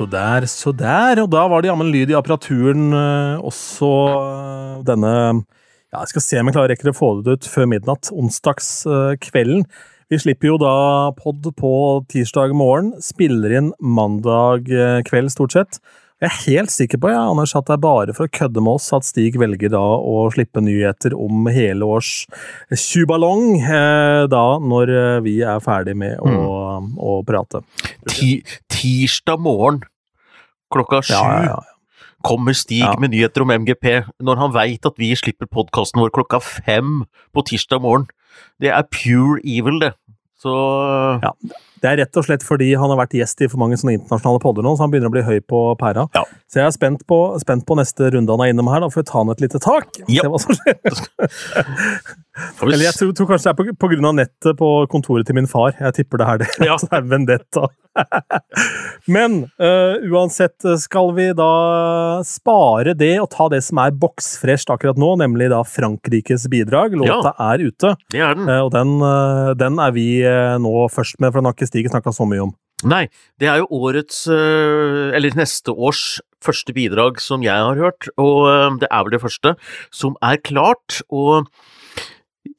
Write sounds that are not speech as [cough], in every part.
Så der, så der. Og da var det jammen lyd i apparaturen eh, også eh, denne Ja, jeg skal se om jeg klarer rekker å få det ut før midnatt. Onsdagskvelden. Vi slipper jo da pod på tirsdag morgen. Spiller inn mandag eh, kveld, stort sett. Jeg er helt sikker på ja, Anders, at det er bare for å kødde med oss at Stig velger da å slippe nyheter om hele års tjuballong eh, da når vi er ferdig med å, å prate. Ti, tirsdag morgen klokka sju Ja, ja, ja. kommer Stig med nyheter om MGP, når han veit at vi slipper podkasten vår klokka fem på tirsdag morgen. Det er pure evil, det. Så Ja. Det er rett og slett fordi han har vært gjest i for mange sånne internasjonale podder nå, så han begynner å bli høy på pæra. Ja. Så jeg er spent på, spent på neste runde han er innom her, da får vi ta han et lite tak. Ja. Se hva som skjer. [laughs] Eller jeg tror, tror kanskje det er på, på grunn av nettet på kontoret til min far. Jeg tipper det er det. Ja. [laughs] det er vendetta. [laughs] Men uh, uansett skal vi da spare det og ta det som er boksfresht akkurat nå, nemlig da Frankrikes bidrag. Låta er ute, Det er den. Uh, og den, uh, den er vi nå først med, for den har ikke Stig snakka så mye om. Nei, det er jo årets, eller neste års første bidrag som jeg har hørt, og det er vel det første, som er klart. Og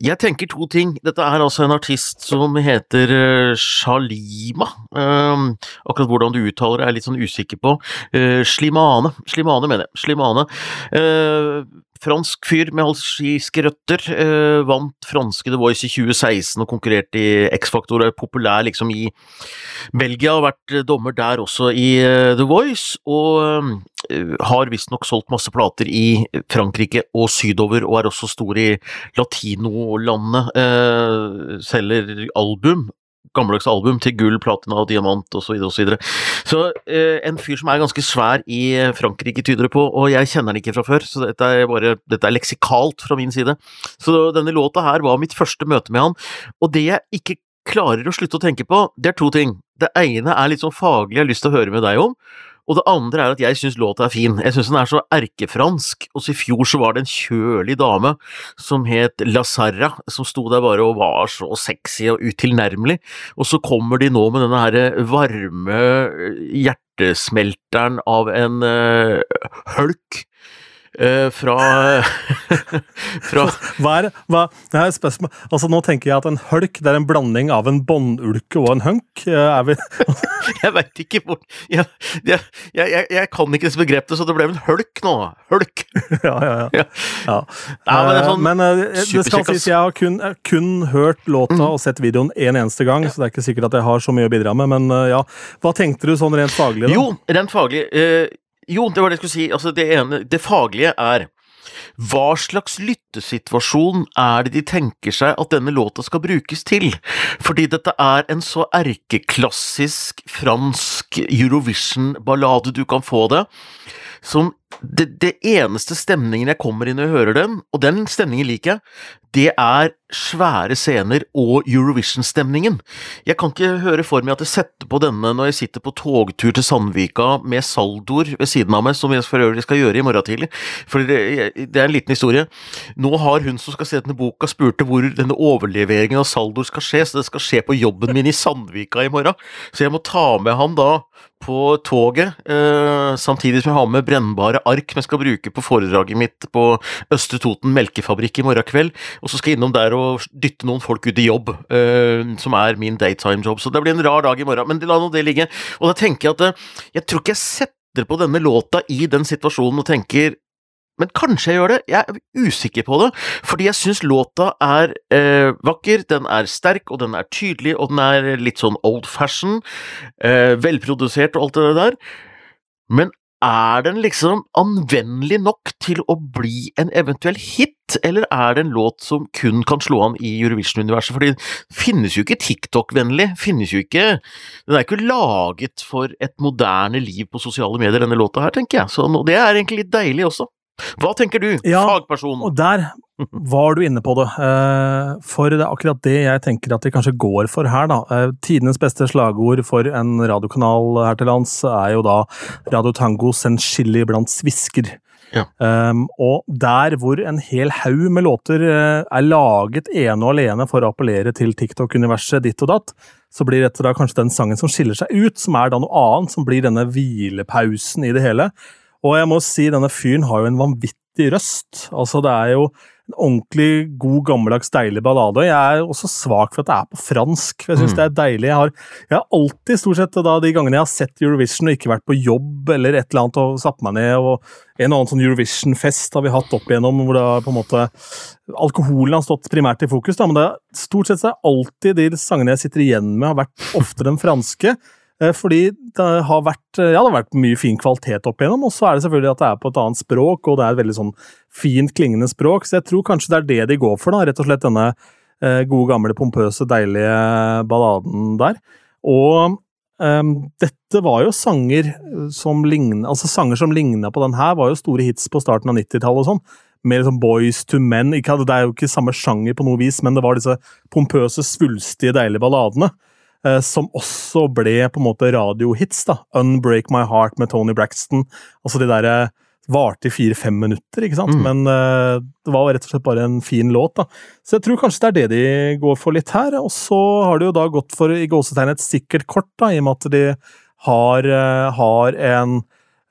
jeg tenker to ting. Dette er altså en artist som heter øh, Shalima. Um, akkurat hvordan du uttaler det er jeg litt sånn usikker på. Uh, Slimane. Slimane, mener jeg. Slimane. Uh, fransk fyr med algeriske røtter. Eh, vant franske The Voice i 2016 og konkurrerte i X-Faktor. Er populær liksom i Belgia, har vært eh, dommer der også i eh, The Voice, og eh, har visstnok solgt masse plater i Frankrike og sydover, og er også stor i latinolandene. Eh, selger album. Gammeldags album til gull, platina diamant osv. Så, videre, og så, så eh, en fyr som er ganske svær i eh, Frankrike, tyder det på, og jeg kjenner han ikke fra før, så dette er bare dette er leksikalt fra min side. Så denne låta her var mitt første møte med han, og det jeg ikke klarer å slutte å tenke på, det er to ting. Det ene er litt sånn faglig jeg har lyst til å høre med deg om, og det andre er at jeg syns låta er fin. Jeg syns den er så erkefransk. Og så i fjor så var det en kjølig dame som het La som sto der bare og var så sexy og utilnærmelig. Og så kommer de nå med denne her varme hjertesmelteren av en uh, hølk. Eh, fra [laughs] Fra Hva er, hva, det er spørsmål. Altså, nå tenker jeg at en hølk det er en blanding av en båndulke og en hunk. Eh, Er vi, [laughs] Jeg veit ikke hvor jeg, jeg, jeg, jeg kan ikke disse begrepene, så det ble vel hølk nå. Hølk. [laughs] ja, ja, ja. Ja. ja. Nei, men det er sånn Eh, men eh, det skal sies, jeg har kun, kun hørt låta og sett videoen en eneste gang, så det er ikke sikkert at jeg har så mye å bidra med, men eh, ja. Hva tenkte du sånn rent faglig? da? Jo, rent faglig eh, Jo, det var det jeg skulle si. Altså, det ene Det faglige er hva slags lyttesituasjon er det de tenker seg at denne låta skal brukes til? Fordi dette er en så erkeklassisk fransk Eurovision-ballade du kan få det, som det, det eneste stemningen jeg kommer i når jeg hører den, og den stemningen liker jeg, det er svære scener og Eurovision-stemningen. Jeg kan ikke høre for meg at jeg setter på denne når jeg sitter på togtur til Sandvika med saldoer ved siden av meg, som jeg for øvrig skal gjøre i morgen tidlig. For det, det er en liten historie. Nå har hun som skal se denne boka, spurte hvor denne overleveringen av saldoer skal skje, så det skal skje på jobben min i Sandvika i morgen. Så jeg må ta med han da på toget, eh, samtidig som jeg har med brennbare ark som jeg skal bruke på foredraget mitt på Østre Toten melkefabrikk i morgen kveld, og så skal jeg innom der og dytte noen folk ut i jobb, eh, som er min daytime-job. Så det blir en rar dag i morgen, men la nå det ligge. Og da tenker jeg at eh, jeg tror ikke jeg setter på denne låta i den situasjonen og tenker men kanskje jeg gjør det, jeg er usikker på det, fordi jeg syns låta er eh, vakker, den er sterk, og den er tydelig, og den er litt sånn old fashion, eh, velprodusert og alt det der, men er den liksom anvendelig nok til å bli en eventuell hit, eller er det en låt som kun kan slå an i Eurovision-universet? Fordi den finnes jo ikke TikTok-vennlig, finnes jo ikke Den er ikke laget for et moderne liv på sosiale medier, denne låta her, tenker jeg, så det er egentlig litt deilig også. Hva tenker du, Ja, fagperson? Og der var du inne på det. Eh, For det er akkurat det jeg tenker at vi kanskje går for her, da. Eh, Tidenes beste slagord for en radiokanal her til lands er jo da Radio Tango send chili blant svisker'. Ja. Um, og der hvor en hel haug med låter er laget ene og alene for å appellere til TikTok-universet ditt og datt, så blir dette da kanskje den sangen som skiller seg ut, som er da noe annet, som blir denne hvilepausen i det hele. Og jeg må si, denne fyren har jo en vanvittig røst. Altså, det er jo en ordentlig god, gammeldags, deilig ballade. Jeg er også svak for at det er på fransk. for Jeg syns Mm. det er deilig. Jeg har, jeg har alltid, stort sett da, de gangene jeg har sett Eurovision og ikke vært på jobb eller et eller annet og satt meg ned og En og annen sånn Eurovision-fest har vi hatt opp igjennom hvor det på en måte Alkoholen har stått primært i fokus, da, men det stort sett så er alltid de sangene jeg sitter igjen med, har vært ofte den franske. Eh, Fordi det har vært, ja, det har vært mye fin kvalitet opp igjennom, og så er det selvfølgelig at det er på et annet språk, og det er et veldig sånn fint klingende språk, så jeg tror kanskje det er det de går for, da, rett og slett denne eh, gode, gamle, pompøse, deilige balladen der. Og um, dette var jo sanger som ligna altså sanger som ligna på den her, var jo store hits på starten av 90-tallet og sånn. Mer liksom Boys to Men. Ikke, det er jo ikke samme sjanger på noe vis, men det var disse pompøse, svulstige, deilige balladene. Eh, som også ble på en måte radiohits. da. Unbreak My Heart med Tony Braxton. Altså de derre varte i fire-fem minutter, ikke sant? Mm. Men eh, det var rett og slett bare en fin låt. da. Så jeg tror kanskje det er det de går for litt her. Og så har de jo da gått for i gåsetegn et sikkert kort, da, i og med at de har, eh, har en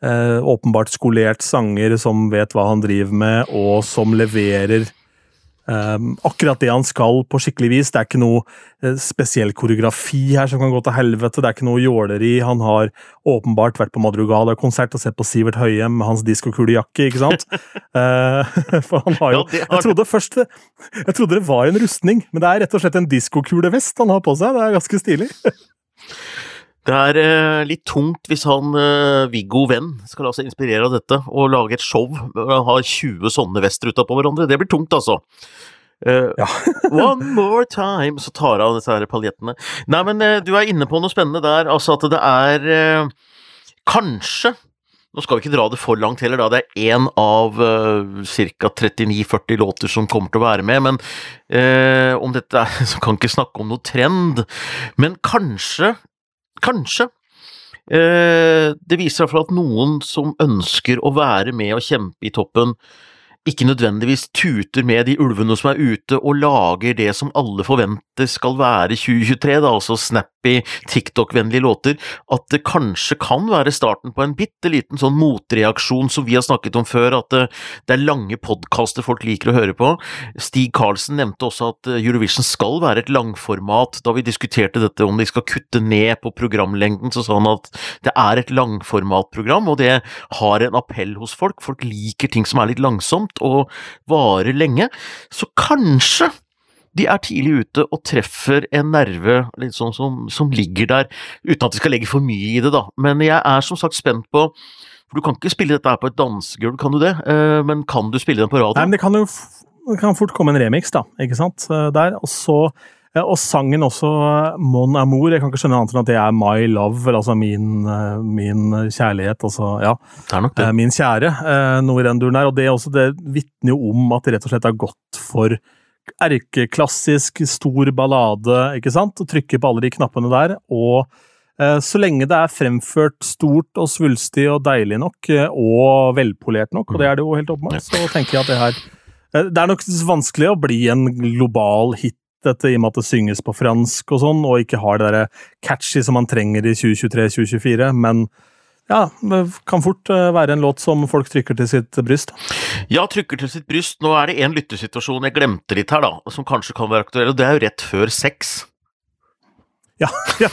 eh, åpenbart skolert sanger som vet hva han driver med, og som leverer eh, akkurat det han skal på skikkelig vis. Det er ikke noe eh, spesiell koreografi her som kan gå til helvete. Det er ikke noe jåleri. Han har åpenbart vært på Madrugada-konsert og sett på Sivert Høyem med hans diskokulejakke, ikke sant? [laughs] Eh, [laughs] for han har jo Jeg trodde først Jeg trodde det var en rustning, men det er rett og slett en diskokulevest han har på seg. Det er ganske stilig. [laughs] Det er eh, litt tungt hvis han eh, Viggo Venn skal la seg inspirere av dette og lage et show hvor han har 20 sånne vester utapå hverandre. Det blir tungt, altså. Eh, Ja. [laughs] one more time, så tar han disse her paljettene. Nei, men eh, du er inne på noe spennende der. Altså at det er eh, kanskje nå skal vi ikke dra det for langt heller, da. Det er én av uh, ca. 39-40 låter som kommer til å være med. Men eh, om dette er [laughs] Så kan ikke snakke om noe trend. Men kanskje Kanskje. Eh, det viser i at noen som ønsker å være med og kjempe i toppen, ikke nødvendigvis tuter med de ulvene som er ute, og lager det som alle forventer skal være 2023, da, altså snappy, TikTok-vennlige låter, at det kanskje kan være starten på en bitte liten sånn motreaksjon som vi har snakket om før, at det, det er lange podkaster folk liker å høre på. Stig Karlsen nevnte også at eh, Eurovision skal være et langformat. Da vi diskuterte dette om de skal kutte ned på programlengden, så sa han at det er et langformatprogram, og det har en appell hos folk. Folk liker ting som er litt langsomt og varer lenge. Så kanskje de er tidlig ute og treffer en nerve sånn som, som ligger der, uten at vi skal legge for mye i det, da. Men jeg er som sagt spent på For du kan ikke spille dette her på et dansegulv, kan du det? Eh, men kan du spille den på radio? Nei, men det kan jo det kan fort komme en remix, da, ikke sant, eh, der. Og så og sangen også, eh, Mon Amour, jeg kan ikke skjønne annet enn at det er My Love, eller altså min, eh, min kjærlighet, altså, ja. Det er nok det. Eh, Min kjære, eh, noe i den duren der. Og det, også, det vitner jo om at det rett og slett har gått for erkeklassisk, stor ballade, ikke sant? Og trykker på alle de knappene der. Og eh, så lenge det er fremført stort og svulstig og deilig nok, eh, og velpolert nok, og det er det jo helt åpenbart, så tenker jeg at det her eh, Det er nok vanskelig å bli en global hit dette i og med at det synges på fransk og sånn, og ikke har det der catchy som man trenger i 2023-2024, men ja, det kan fort eh, være en låt som folk trykker til sitt bryst. Ja, trykker til sitt bryst. Nå er det en lyttesituasjon jeg glemte litt her, da, som kanskje kan være aktuell, og det er jo rett før sex. Ja, ja.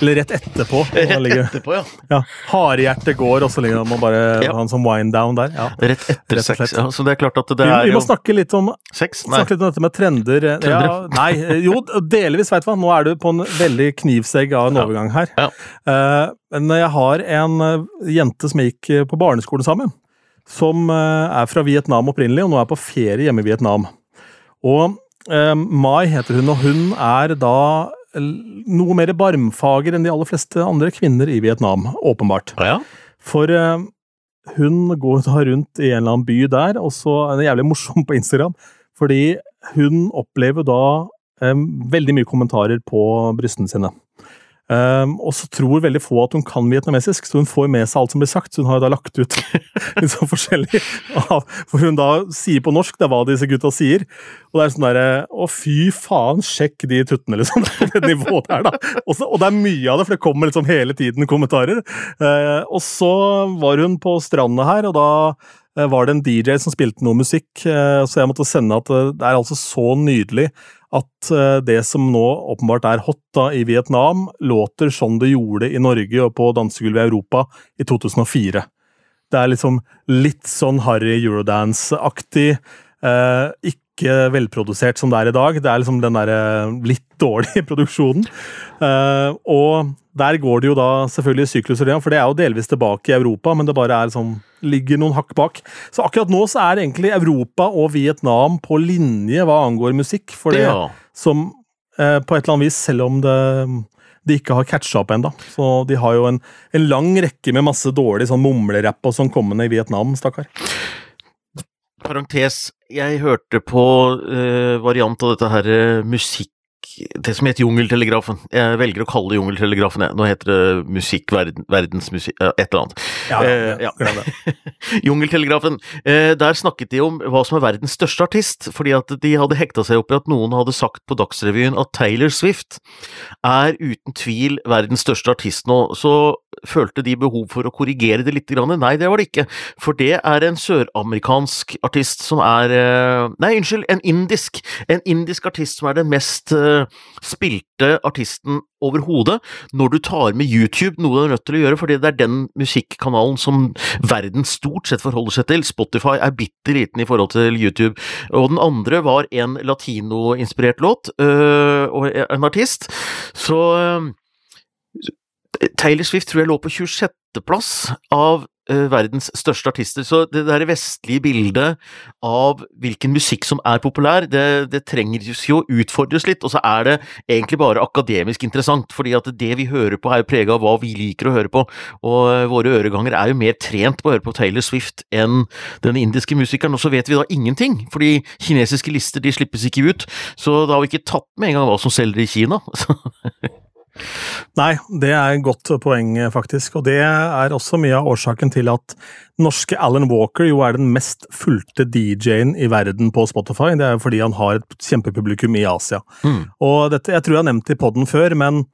Eller rett etterpå. Rett ligger- etterpå, ja. Ja, Harehjertet går, og så ligger man bare Ja. han en sånn wind down der. Ja. Rett etter Rett sex. Ja, så det er klart at det er er vi jo må snakke litt om, Sex? Nei. snakke litt om dette med trender. Ja, Trender. nei, eh, jo, delvis, veit du hva. Nå er du på en veldig knivsegg av en Ja. overgang her. Eh, men jeg har en eh, jente som gikk på barneskolen sammen, som er fra Vietnam opprinnelig, og nå er på ferie hjemme i Vietnam. Og Mai heter hun, og hun er da noe mer barmfager enn de aller fleste andre kvinner i Vietnam, åpenbart. Ja. For uh, hun går da rundt i en eller annen by der, og så er det jævlig morsom på Instagram, fordi hun opplever da um, veldig mye kommentarer på brystene sine. Um, og så tror veldig få at hun kan vietnamesisk, så hun får med seg alt som blir sagt. Så hun har da lagt ut [laughs] litt sånn forskjellig av For hun da sier på norsk det er hva disse gutta sier. Og det er sånn derre Å, fy faen, sjekk de tuttene, liksom. [laughs] Det nivået der, da. Også, og det er mye av det, for det kommer liksom hele tiden kommentarer. Uh, og så var hun på stranda her, og da uh, var det en DJ som spilte noe musikk, uh, så jeg måtte sende at det er altså så nydelig at eh, det som nå åpenbart er hot da i Vietnam, låter som det gjorde i Norge og på dansegulvet i Europa i 2004. Det er liksom litt sånn harry eurodance-aktig. Eh, ikke velprodusert som det er i dag. Det er liksom den der litt [laughs] dårlige produksjonen. Eh, og der går det jo da selvfølgelig sykluser, for det er jo delvis tilbake i Europa, men det bare er sånn ligger noen hakk bak. Så akkurat nå så er egentlig Europa og Vietnam på linje hva angår musikk. For det ja. som eh, på et eller annet vis, selv om det, de ikke har catcha opp ennå. Så de har jo en, en, lang rekke med masse dårlig sånn mumlerapp og sånn kommende i Vietnam, stakkar. Parentes, jeg hørte på uh, variant av dette her uh, musikk det som het Jungeltelegrafen. Jeg velger å kalle det Jungeltelegrafen, jeg. Nå heter det Musikk, verden, Verdensmusikk Et eller annet. Ja, ja, ja. [laughs] Jungeltelegrafen. Eh, der snakket de om hva som er verdens største artist, fordi at de hadde hekta seg opp i at noen hadde sagt på Dagsrevyen at Taylor Swift er uten tvil verdens største artist nå. Så følte de behov for å korrigere det litt. Nei, det var det ikke. For det er en søramerikansk artist som er eh, Nei, unnskyld, en indisk. En indisk artist som er den mest eh, spilte artisten overhodet, når du tar med YouTube, noe du er nødt til å gjøre, fordi det er den musikkanalen som verden stort sett forholder seg til. Spotify er bitte liten i forhold til YouTube. Og den andre var en latinoinspirert låt, øh, og en artist. Så Taylor Swift tror jeg lå på 26. plass av uh, verdens største artister. Så det der vestlige bildet av hvilken musikk som er populær, det, det trenger jo utfordres litt, og så er det egentlig bare akademisk interessant, fordi at det vi hører på er jo prega av hva vi liker å høre på, og uh, våre øreganger er jo mer trent på å høre på Taylor Swift enn den indiske musikeren, og så vet vi da ingenting, fordi kinesiske lister de slippes ikke ut, så da har vi ikke tatt med en gang hva som selger i Kina. [laughs] Nei, det er et godt poeng, faktisk. Og det er også mye av årsaken til at norske Alan Walker jo er den mest fulgte DJ-en i verden på Spotify. Det er jo fordi han har et kjempepublikum i Asia. Mm. Og dette, jeg tror jeg har nevnt det i poden før, men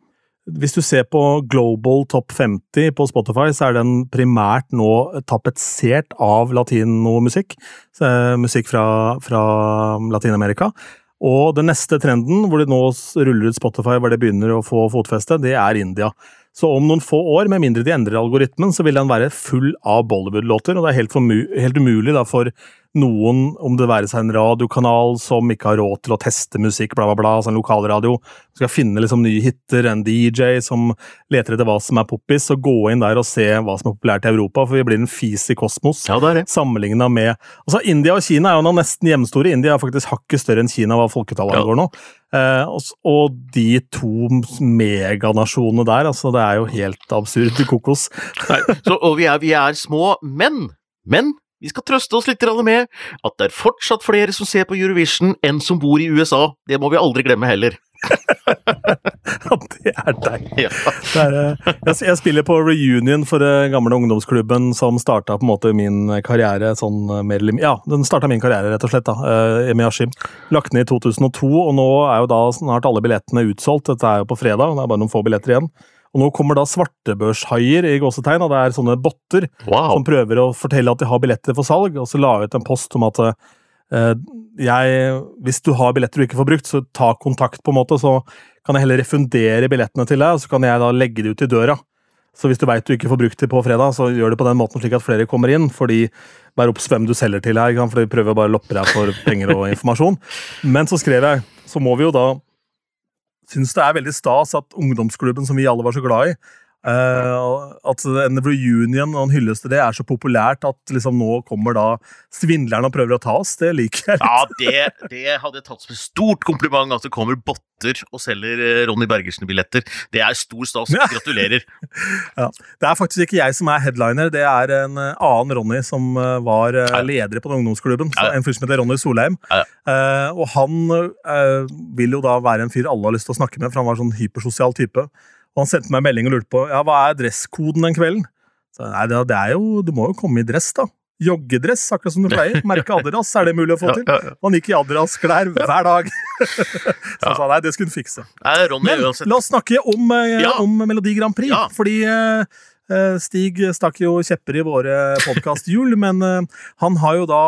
hvis du ser på Global Top 50 på Spotify, så er den primært nå tapetsert av latinomusikk. Musikk fra, fra Latin-Amerika. Og den neste trenden, hvor det nå ruller ut Spotify, hvor det begynner å få fotfeste, det er India. Så om noen få år, med mindre de endrer algoritmen, så vil den være full av Bollywood-låter, og det er helt, helt umulig da, for noen, om det være seg en radiokanal som ikke har råd til å teste musikk, bla, bla, bla, altså en lokalradio, skal finne liksom nye hiter, en DJ som leter etter hva som er poppis, og gå inn der og se hva som er populært i Europa, for vi blir en fis i kosmos. Ja. Sammenligna med Altså, India og Kina er jo nå nesten hjemstore. India er faktisk hakket større enn Kina hva folketallet angår ja. nå. Eh, og, og, de to meganasjonene der, altså, det er jo helt absurd kokos. Nei, så, og vi er, vi er små, men men vi skal trøste oss litt med at det er fortsatt flere som ser på Eurovision enn som bor i USA. Det må vi aldri glemme heller. [laughs] ja, det er er, eh, jeg, spiller på reunion for den gamle ungdomsklubben som starta på en måte min karriere sånn eh, mer eller Ja, den starta min karriere, rett og slett. da, eh, Emi Ashim. Lagt ned i 2002, og nå er jo da snart alle billettene utsolgt. Dette er jo på fredag, det er bare noen få billetter igjen. Og nå kommer da svartebørshaier i gåsetegn, og det er sånne botter wow. som prøver å fortelle at de har billetter for salg, og så la jeg ut en post om at uh, jeg, hvis du har billetter du ikke får brukt, så ta kontakt, på en måte, så kan jeg heller refundere billettene til deg, og så kan jeg da legge det ut i døra. Så hvis du veit du ikke får brukt det på fredag, så gjør det på den måten slik at flere kommer inn. fordi Vær obs hvem du selger til her, for de prøver bare å loppe deg for penger og informasjon. Men så skrev jeg, så må vi jo da syns det er veldig stas at ungdomsklubben som vi alle var så glad i, Uh, at en reunion og en hyllest til det er så populært at liksom nå kommer da svindlerne og prøver å ta oss. Det liker jeg litt. Ja, det, det hadde jeg tatt som et stort kompliment at det kommer botter og selger eh, Ronny Bergersen-billetter. Det er stor stas. Gratulerer. [laughs] ja. Det er faktisk ikke jeg som er headliner, det er en annen Ronny som var leder på den ungdomsklubben. En fyr som heter Ronny Solheim. Uh, og han uh, vil jo da være en fyr alle har lyst til å snakke med, for han var en sånn hypersosial type. Og han sendte meg en melding og lurte på ja, hva er dresskoden den kvelden. Så, nei, det, er jo, Du må jo komme i dress, da. Joggedress, akkurat som du pleier. Merke Adidas, er det mulig å få til? Ja, ja, ja. Han gikk i Adidas-klær hver dag. [laughs] Så han sa nei, det skulle han fikse. Nei, Ronny, Men uansett. la oss snakke om, eh, om Melodi Grand Prix. Fordi eh, eh, Stig stakk jo kjepper i våre podkasthjul, men han har jo da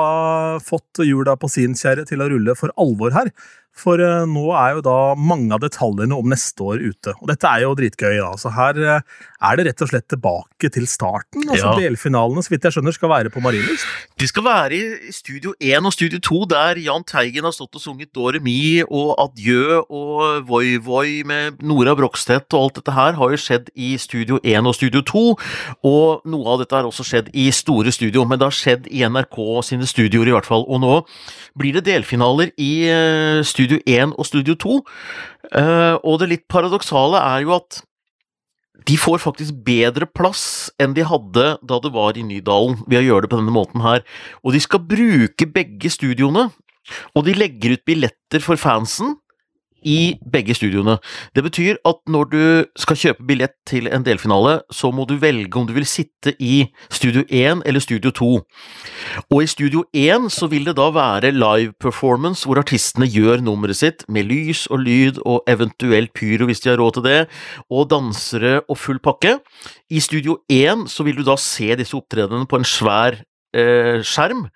fått hjula på sin kjerre til å rulle for alvor her. For eh, nå er jo da mange av detaljene om neste år ute. Og dette er jo dritgøy. da. Så her eh, er det rett og slett tilbake til starten. Altså Ja. Delfinalene så vidt jeg skjønner, skal være på Marienlyst. De skal være i Studio 1 og Studio 2, der Jahn Teigen har stått og sunget Dore Mi og Adjø og Voi Voi med Nora Brogstedt og alt dette her har jo skjedd i Studio 1 og Studio 2, og noe av dette har også skjedd i store studio, men det har skjedd i NRK sine studioer i hvert fall, og nå blir det delfinaler i eh, Studio 1 og Studio 2, Eh, og det litt paradoksale er jo at de får faktisk bedre plass enn de hadde da det var i Nydalen, ved å gjøre det på denne måten her. Og de skal bruke begge studioene, og de legger ut billetter for fansen i begge studioene. Det betyr at når du skal kjøpe billett til en delfinale, så må du velge om du vil sitte i Studio 1 eller Studio 2. Og i Studio 1 så vil det da være live performance, hvor artistene gjør nummeret sitt med lys og lyd og eventuelt pyro hvis de har råd til det, og dansere og full pakke. I Studio 1 så vil du da se disse opptredenene på en svær skjerm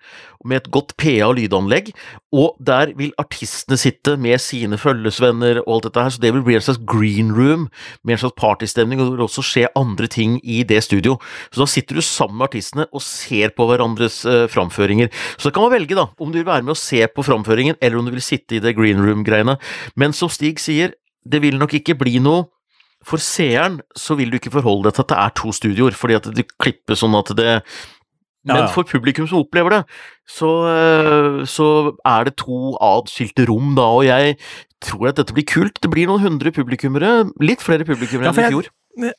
med et godt PA- og lydanlegg, og der vil artistene sitte med sine følgesvenner og alt dette her, så det vil bli en slags green room med en slags partystemning, og det vil også skje andre ting i det studio. Så da sitter du sammen med artistene og ser på hverandres eh, framføringer. Så da kan man velge da, om du vil være med og se på framføringen, eller om du vil sitte i det green room-greiene. Men som Stig sier, det vil nok ikke bli noe for seeren så vil du ikke forholde deg til at det er to studioer, fordi at det klippes sånn at det men Ja, ja. for publikum som opplever det, så, øh, så er det to atskilte rom da, og jeg tror at dette blir kult. Det blir noen hundre publikummere, litt flere publikummere Ja, enn i jeg- fjor.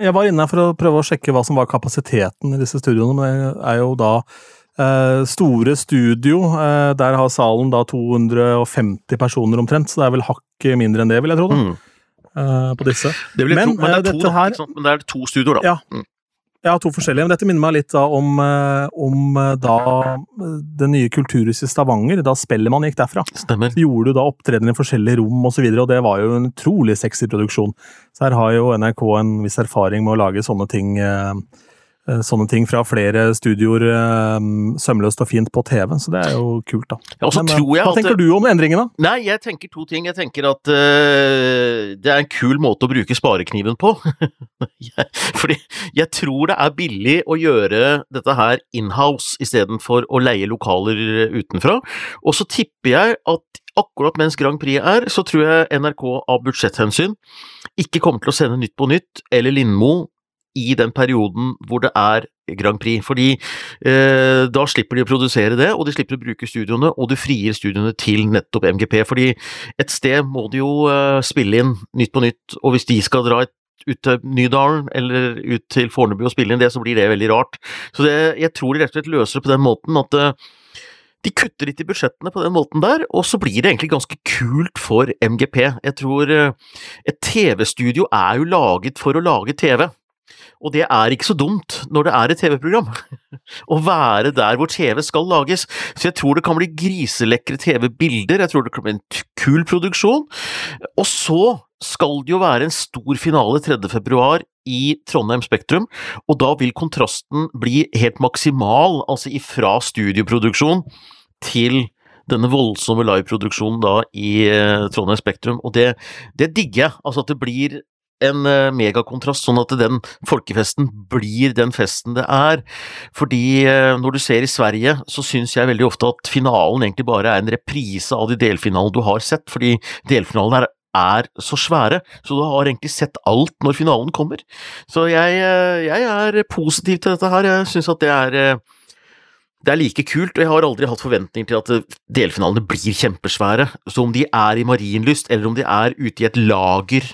Jeg var inne for å prøve å sjekke hva som var kapasiteten i disse studioene, men det er jo da eh, store studio. Eh, der har salen da 250 personer omtrent, så det er vel hakket mindre enn det, vil jeg tro, da, Mm. eh, på disse. Det Men, tro, men det eh, er to, dette da, her- Men det er to studioer, da. Ja. Mm. Ja, to forskjellige, men dette minner meg litt da om, eh, om eh, da eh, det nye kulturhuset i Stavanger, da Spellemann gikk derfra. Stemmer. Så gjorde du da opptredener i forskjellige rom osv., og, så videre, og det var jo en utrolig sexy produksjon. Så her har jo NRK en viss erfaring med å lage sånne ting, eh, eh, sånne ting fra flere studioer eh, sømløst og fint på TV, så det er jo kult, da. Ja, Men, eh, tror jeg hva tenker du om endringene? Nei, jeg tenker to ting. Jeg tenker at uh, det er en kul måte å bruke sparekniven på. [laughs] jeg, fordi jeg tror det er billig å gjøre dette her inhouse istedenfor å leie lokaler utenfra. Og så tipper jeg at akkurat mens Grand Prix er, så tror jeg NRK av budsjetthensyn ikke kommer til å sende Nytt på Nytt eller Lindmo i den perioden hvor det er Grand Prix, fordi eh, da slipper de å produsere det, og de slipper å bruke studioene, og du frier studioene til nettopp MGP, fordi et sted må de jo eh, spille inn Nytt på Nytt, og hvis de skal dra ut til Nydalen eller ut til Fornebu og spille inn det, så blir det veldig rart. Så det, jeg tror de rett og slett løser det på den måten at eh, de kutter litt i budsjettene på den måten der, og så blir det egentlig ganske kult for MGP. Jeg tror eh, et TV-studio er jo laget for å lage TV. Og det er ikke så dumt når det er et TV-program, [laughs] å være der hvor TV skal lages. Så jeg tror det kan bli griselekre TV-bilder, jeg tror det kan bli en kul produksjon. Og så skal det jo være en stor finale 3. februar i Trondheim Spektrum, og da vil kontrasten bli helt maksimal, altså ifra studioproduksjon til denne voldsomme liveproduksjonen da i eh, Trondheim Spektrum, og det, det digger jeg. Altså at det blir en eh, megakontrast, sånn at den folkefesten blir den festen det er. Fordi eh, når du ser i Sverige, så syns jeg veldig ofte at finalen egentlig bare er en reprise av de delfinalene du har sett, fordi delfinalen er er så svære, så du har egentlig sett alt når finalen kommer. Så jeg, eh, jeg er positiv til dette her, jeg syns at det er det er like kult, og jeg har aldri hatt forventninger til at eh, delfinalene blir kjempesvære. Så om de er i Marienlyst, eller om de er ute i et lager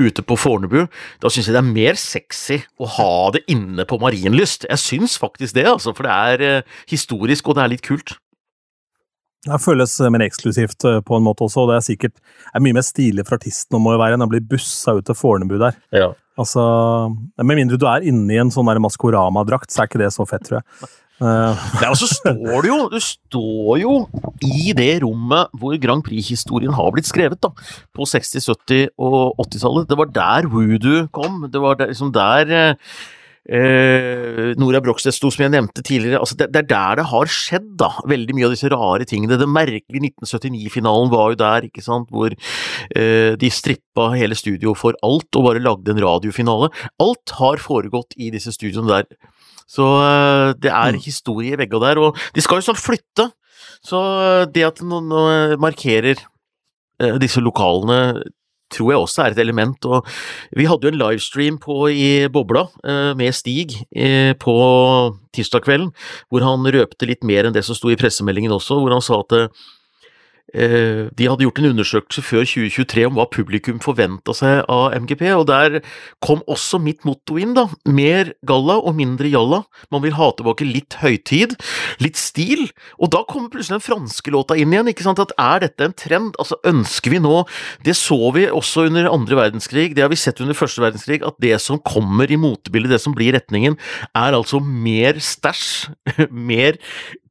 ute på Fornebu, da syns jeg det er mer sexy å ha det inne på Marienlyst. Jeg syns faktisk det, altså, for det er eh, historisk, og det er litt kult. Det føles mer eksklusivt eh, på en måte også, og det er sikkert er mye mer stilig for artisten å være enn å bli bussa ut til Fornebu der. Ja. Altså, Med mindre du er inne i en sånn Maskorama-drakt, så er ikke det så fett, tror jeg. Uh, og så står du jo Du står jo i det rommet hvor Grand Prix-historien har blitt skrevet, da. På 60-, 70- og 80-tallet. Det var der voodoo kom. Det var der, liksom der eh, Eh, Nora Brogstedt sto, som jeg nevnte tidligere. Altså det, det, er der det har skjedd, da. Veldig mye av disse rare tingene. Det merkelige 1979-finalen var jo der, ikke sant, hvor eh, de strippa hele studioet for alt og bare lagde en radiofinale. Alt har foregått i disse studioene der. Så eh, det er mm. historie i begge der, og de skal jo sånn flytte. Så eh, det at noen markerer eh, disse lokalene tror jeg også er et element. og Vi hadde jo en livestream på i Bobla med Stig på tirsdag kvelden, hvor han røpte litt mer enn det som sto i pressemeldingen også, hvor han sa at de hadde gjort en undersøkelse før 2023 om hva publikum forventa seg av MGP, og der kom også mitt motto inn, da. Mer galla og mindre jalla. Man vil ha tilbake litt høytid, litt stil, og da kommer plutselig den franske låta inn igjen, ikke sant. At er dette en trend? Altså, ønsker vi nå Det så vi også under andre verdenskrig, det har vi sett under første verdenskrig, at det som kommer i motebildet, det som blir retningen, er altså mer stæsj, [laughs] mer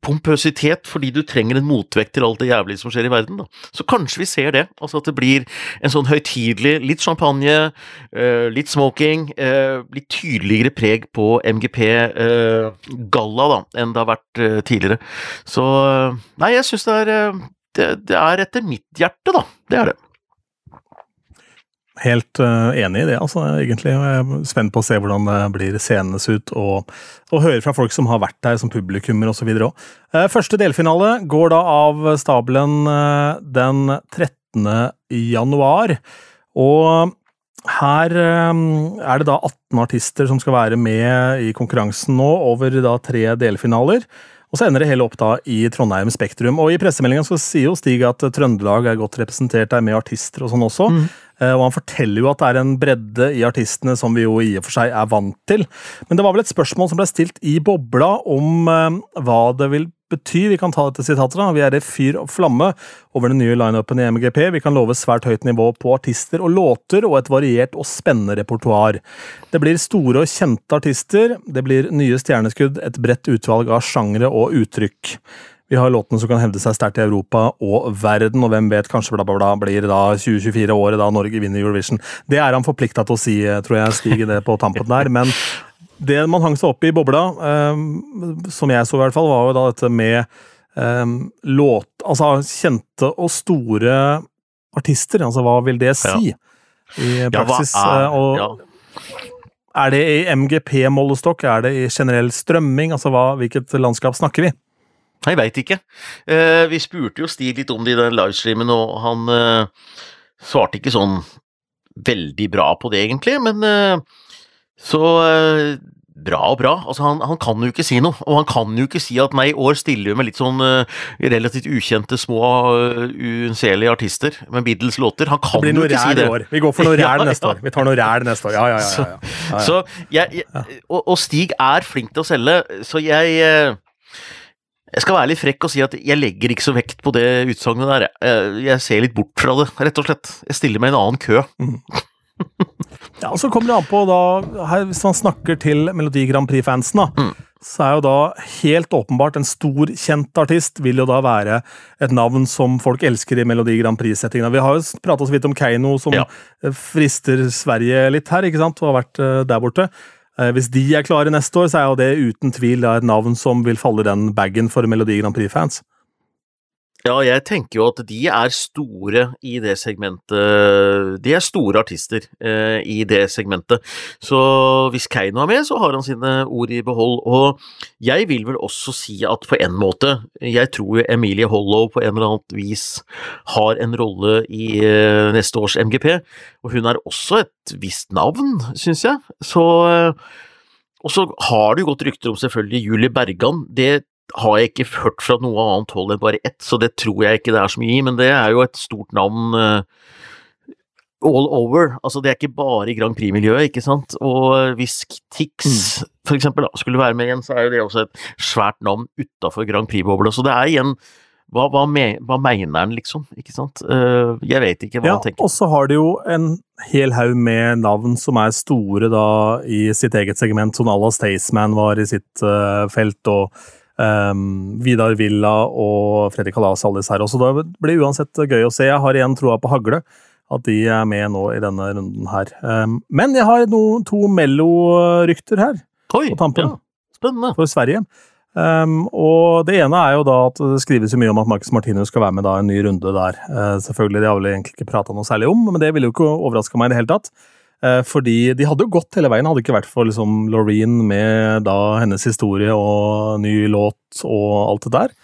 pompøsitet fordi du trenger en motvekt til alt det jævlige som skjer i verden. Da. Så kanskje vi ser det, altså at det blir en sånn høytidelig, litt champagne, uh, litt smoking, uh, litt tydeligere preg på MGP-galla uh, da, enn det har vært tidligere. Så nei, jeg syns det er det, det er etter mitt hjerte, da. Det er det. Helt uh, enig i det, altså, egentlig. Jeg er spent på å se hvordan det blir seende ut, og, og høre fra folk som har vært der som publikummer osv. òg. Uh, første delfinale går da av stabelen uh, den 13. januar. Og her er det da 18 artister som skal være med i konkurransen nå, over da tre delfinaler. Og så ender det hele opp da i Trondheim Spektrum. Og i pressemeldinga sier jo Stig at Trøndelag er godt representert der med artister og sånn også. Mm. Eh, og han forteller jo at det er en bredde i artistene som vi jo i og for seg er vant til. Men det var vel et spørsmål som ble stilt i bobla om eh, hva det vil bety. Vi kan ta dette sitatet. da. Vi er i fyr og flamme over den nye lineupen i MGP. Vi kan love svært høyt nivå på artister og låter, og et variert og spennende repertoar. Det blir store og kjente artister. Det blir nye stjerneskudd, et bredt utvalg av sjangre og uttrykk. Vi har låtene som kan hevde seg sterkt i Europa og verden, og hvem vet, kanskje bla, bla, bla, blir da 2024-året da Norge vinner Eurovision. Det er han forplikta til å si, tror jeg, Stig, det på tampen der. Men det man hang seg opp i bobla, um, som jeg så i hvert fall, var jo da dette med um, låt Altså kjente og store artister. Altså hva vil det si ja. i praksis? Ja, er, ja. Er det i MGP-målestokk? Er det i generell strømming? Altså hva, Hvilket landskap snakker vi? Jeg veit ikke. Eh, vi spurte jo Stig litt om det i den livestreamen, og han eh, svarte ikke sånn veldig bra på det, egentlig, men eh, så bra og bra. Altså, han, han, kan jo ikke si noe, og han kan jo ikke si at nei, i år stiller vi med litt sånn relativt ukjente, små, uh, unnselige artister med Beatles låter. Han kan jo ikke si det. År. Vi går for noe [laughs] ræl ja, neste år. Vi tar noe ræl neste år. Ja, ja, ja. ja, ja. Så, jeg, jeg, og, og, Stig er flink til å selge, så jeg jeg skal være litt frekk og si at jeg legger ikke så vekt på det utsagnet der. Jeg ser litt bort fra det, rett og slett. Jeg stiller meg i en annen kø. Mm. ja, og så kommer det an på, da, her, hvis man snakker til Melodi Grand Prix-fansen, da, mm. så er jo da helt åpenbart en stor, kjent artist vil jo da være et navn som folk elsker i Melodi Grand Prix-settinga. Vi har jo prata så vidt om Keiino, som ja. frister Sverige litt her, ikke sant, og har vært uh, der borte. Eh, hvis de er klare neste år, så er jo det uten tvil et navn som vil falle i den bagen for Melodi Grand Prix-fans. Ja, jeg tenker jo at de er store i det segmentet De er store artister eh, i det segmentet. Så hvis Keiino er med, så har han sine ord i behold. Og jeg vil vel også si at på en måte Jeg tror Emilie Hollow på en eller annet vis har en rolle i eh, neste års MGP. Og hun er også et visst navn, syns jeg. Så eh, og så har det jo gått rykter om selvfølgelig Julie Bergan. Det har jeg ikke hørt fra noe annet hold enn bare ett, så det tror jeg ikke det er så mye i, men det er jo et stort navn uh, all over. Altså, det er ikke bare i Grand Prix-miljøet, ikke sant. Og hvis Tix mm. for eksempel da, skulle være med igjen, så er jo det også et svært navn utafor Grand Prix-bobla. Så det er igjen Hva, hva, me, hva mener han, liksom? Ikke sant? Uh, jeg vet ikke hva ja, han tenker. Og så har de jo en hel haug med navn som er store da i sitt eget segment, som Alla Staysman var i sitt uh, felt, og um, Vidar Villa og Fredrik Halas, alle disse her. også. det blir uansett gøy å se. Jeg har igjen troa på Hagle. At de er med nå i denne runden her. Um, men jeg har no, to Mello-rykter her. Oi, på tampen. Ja. Spennende. For Sverige. Um, og Det ene er jo da at det skrives mye om at Marcus Martinus skal være med da en ny runde der. Uh, selvfølgelig, Det har vel egentlig ikke prata noe særlig om, men det ville jo ikke overraska meg i det hele tatt. Uh, fordi de hadde jo gått hele veien, hadde ikke vært for liksom Loreen med da hennes historie og ny låt og alt det der.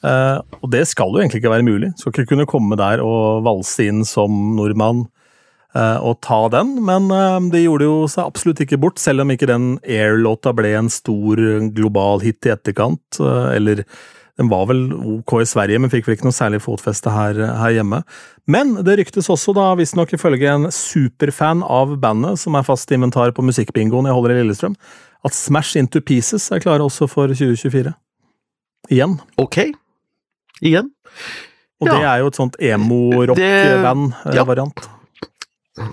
Uh, og det skal jo egentlig ikke være mulig. Skal ikke kunne komme der og valse inn som nordmann og ta den, men de gjorde jo seg absolutt ikke bort, selv om ikke den Air-låta ble en stor global hit i etterkant. Eller den var vel ok i Sverige, men fikk vel ikke noe særlig fotfeste her, her hjemme. Men det ryktes også, da, visstnok ifølge en superfan av bandet, som er fast inventar på musikkbingoen jeg holder i Lillestrøm, at Smash Into Pieces er klare også for 2024. Igjen. Ok. Igjen. Og ja. det er jo et sånt emo-rock-band-variant. Ja.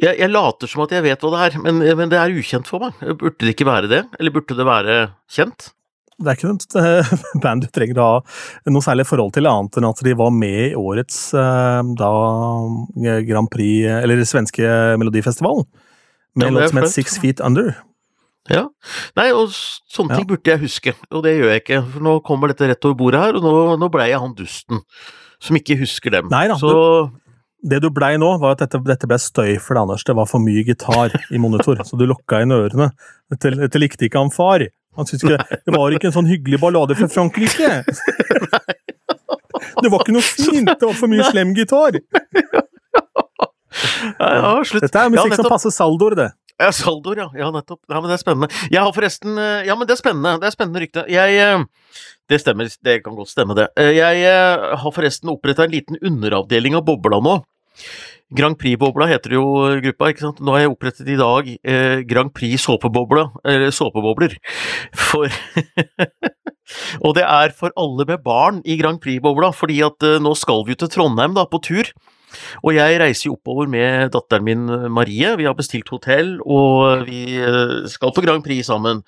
Jeg, jeg, later som at jeg vet hva det er, men, men, det er ukjent for meg. Burde det ikke være det? Eller burde det være kjent? Det er ikke et [laughs] band du trenger å ha noe særlig forhold til, annet enn at de var med i årets eh, da, Grand Prix, eller svenske Melodifestivalen, med en låt som het Six Feet Under. Ja. Nei, og sånne ting burde jeg huske, og det gjør jeg ikke. For nå kommer dette rett over bordet her, og nå, nå blei jeg han dusten som ikke husker dem. Nei da, så, det du blei nå, var at dette, dette ble støy for deg, Anders. Det var for mye gitar i monitor, [laughs] så du lukka inn ørene. Dette, dette likte ikke han far. Han syntes ikke Det var ikke en sånn hyggelig ballade fra Frankrike! Det var ikke noe fint! Det var for mye slem gitar! Ja, slutt. Dette er musikk ja, som passer saldoer, det. Ja, saldoer, ja. Ja, nettopp. Ja, men det er spennende. Jeg har forresten eh, Ja, men det er spennende. Det er spennende rykte. Jeg eh, det stemmer, det kan godt stemme, det. Eh, jeg har forresten oppretta en liten underavdeling av Bobla nå. Grand Prix-bobla heter jo gruppa, ikke sant. Nå har jeg opprettet i dag eh, Grand Prix såpebobla, eller såpebobler. For [laughs] Og det er for alle med barn i Grand Prix-bobla, fordi at eh, nå skal vi jo til Trondheim da, på tur. Og jeg reiser jo oppover med datteren min Marie, vi har bestilt hotell, og vi eh, skal på Grand Prix sammen.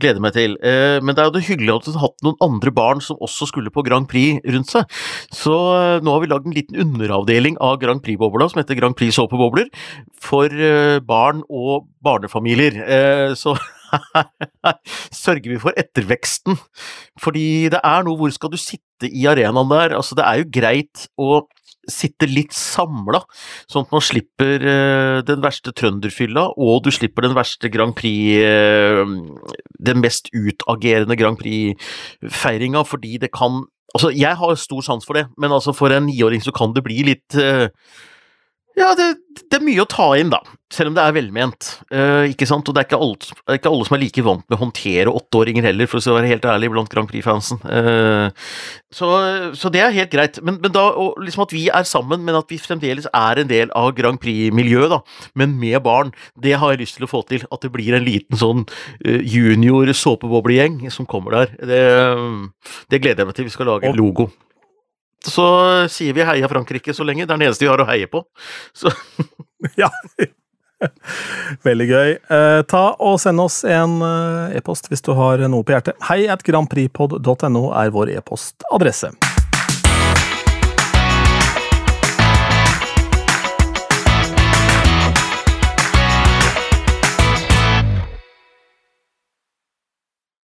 Gleder meg til. Eh, men det er jo det hyggelig at hun har hatt noen andre barn som også skulle på Grand Prix rundt seg. Så eh, nå har vi lagd en liten underavdeling av Grand Prix-bobla som heter Grand Prix såpebobler, for barn og barnefamilier. Så [laughs] sørger vi for etterveksten. Fordi det er noe Hvor skal du sitte i arenaen der? Altså, det er jo greit å sitte litt samla, sånn at man slipper uh, den verste trønderfylla, og du slipper den verste Grand Prix uh, Den mest utagerende Grand Prix-feiringa, fordi det kan Altså, jeg har stor sans for det, men altså for en niåring så kan det bli litt uh, ja, det, det, er mye å ta inn, da. Selv om det er velment. Uh, ikke sant? Og det er ikke, alle, det er ikke, alle, som er like vant med å håndtere åtteåringer heller, for å være helt ærlig, blant Grand Prix-fansen. Uh, så, så, det er helt greit. Men, men da, liksom at vi er sammen, men at vi fremdeles er en del av Grand Prix-miljøet, da, men med barn, det har jeg lyst til å få til. At det blir en liten sånn uh, junior såpeboblegjeng som kommer der. Det, det, gleder jeg meg til. Vi skal lage en logo så sier vi heia Frankrike så lenge. Det er den eneste vi har å heie på. Så. [laughs] ja. Veldig gøy. Eh, ta og Send oss en eh, e-post hvis du har noe på hjertet. Hei at grandprixpod.no er vår e-postadresse.